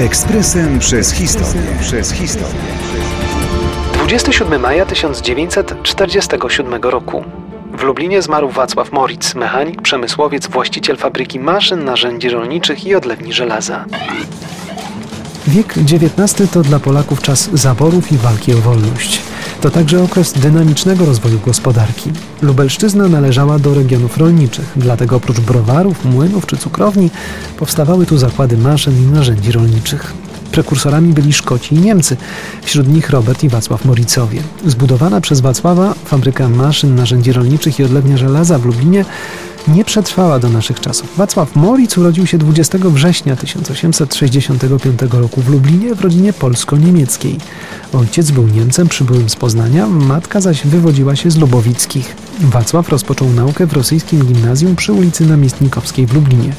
Ekspresem przez historię. Przez historię. 27 maja 1947 roku. W Lublinie zmarł Wacław Moritz, mechanik, przemysłowiec, właściciel fabryki maszyn, narzędzi rolniczych i odlewni żelaza. Wiek XIX to dla Polaków czas zaborów i walki o wolność. To także okres dynamicznego rozwoju gospodarki. Lubelszczyzna należała do regionów rolniczych, dlatego oprócz browarów, młynów czy cukrowni powstawały tu zakłady maszyn i narzędzi rolniczych. Prekursorami byli Szkoci i Niemcy, wśród nich Robert i Wacław Moricowie. Zbudowana przez Wacława fabryka maszyn, narzędzi rolniczych i odlewnia żelaza w Lublinie nie przetrwała do naszych czasów. Wacław Moritz urodził się 20 września 1865 roku w Lublinie w rodzinie polsko-niemieckiej. Ojciec był Niemcem przybyłym z Poznania, matka zaś wywodziła się z Lubowickich. Wacław rozpoczął naukę w rosyjskim gimnazjum przy ulicy Namiestnikowskiej w Lublinie.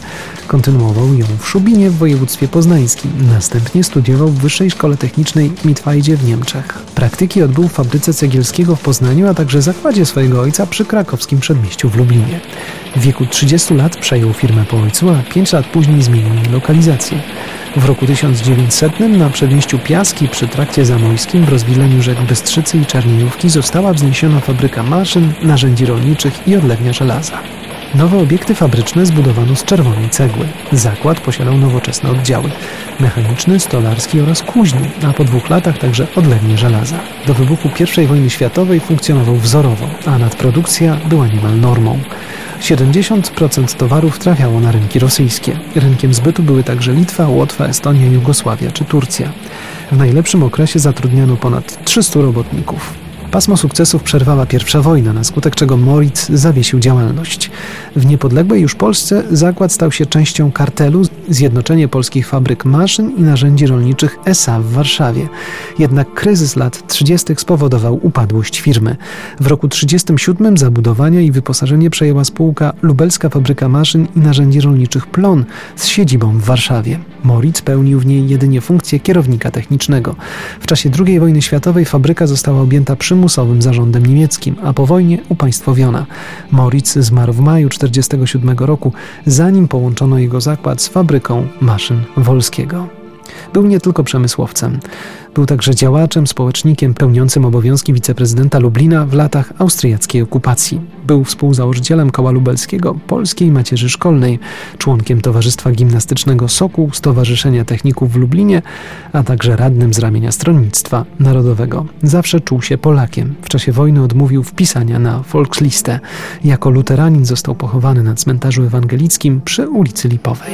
Kontynuował ją w Szubinie w województwie poznańskim. Następnie studiował w Wyższej Szkole Technicznej Mitwajdzie w Niemczech. Praktyki odbył w fabryce cegielskiego w Poznaniu, a także zakładzie swojego ojca przy krakowskim przedmieściu w Lublinie. W wieku 30 lat przejął firmę po ojcu, a 5 lat później zmienił jej lokalizację. W roku 1900 na przedmieściu Piaski przy trakcie zamojskim w rozwileniu rzek Bystrzycy i Czarniejówki została wzniesiona fabryka maszyn, narzędzi rolniczych i odlewnia żelaza. Nowe obiekty fabryczne zbudowano z czerwonej cegły. Zakład posiadał nowoczesne oddziały mechaniczny, stolarski oraz kuźni, a po dwóch latach także odlewnie żelaza. Do wybuchu I wojny światowej funkcjonował wzorowo, a nadprodukcja była niemal normą. 70% towarów trafiało na rynki rosyjskie. Rynkiem zbytu były także Litwa, Łotwa, Estonia, Jugosławia czy Turcja. W najlepszym okresie zatrudniano ponad 300 robotników. Pasmo sukcesów przerwała pierwsza wojna, na skutek czego Moritz zawiesił działalność. W niepodległej już Polsce zakład stał się częścią kartelu Zjednoczenie Polskich Fabryk Maszyn i Narzędzi Rolniczych SA w Warszawie. Jednak kryzys lat 30. spowodował upadłość firmy. W roku 37 zabudowania i wyposażenie przejęła spółka Lubelska Fabryka Maszyn i Narzędzi Rolniczych Plon z siedzibą w Warszawie. Moritz pełnił w niej jedynie funkcję kierownika technicznego. W czasie II wojny światowej fabryka została objęta przymusowym zarządem niemieckim, a po wojnie upaństwowiona. Moritz zmarł w maju 1947 roku, zanim połączono jego zakład z fabryką maszyn Wolskiego. Był nie tylko przemysłowcem. Był także działaczem, społecznikiem pełniącym obowiązki wiceprezydenta Lublina w latach austriackiej okupacji. Był współzałożycielem Koła Lubelskiego Polskiej Macierzy Szkolnej, członkiem Towarzystwa Gimnastycznego Sokół Stowarzyszenia Techników w Lublinie, a także radnym z ramienia Stronnictwa Narodowego. Zawsze czuł się Polakiem. W czasie wojny odmówił wpisania na Volkslistę. Jako luteranin został pochowany na cmentarzu ewangelickim przy ulicy Lipowej.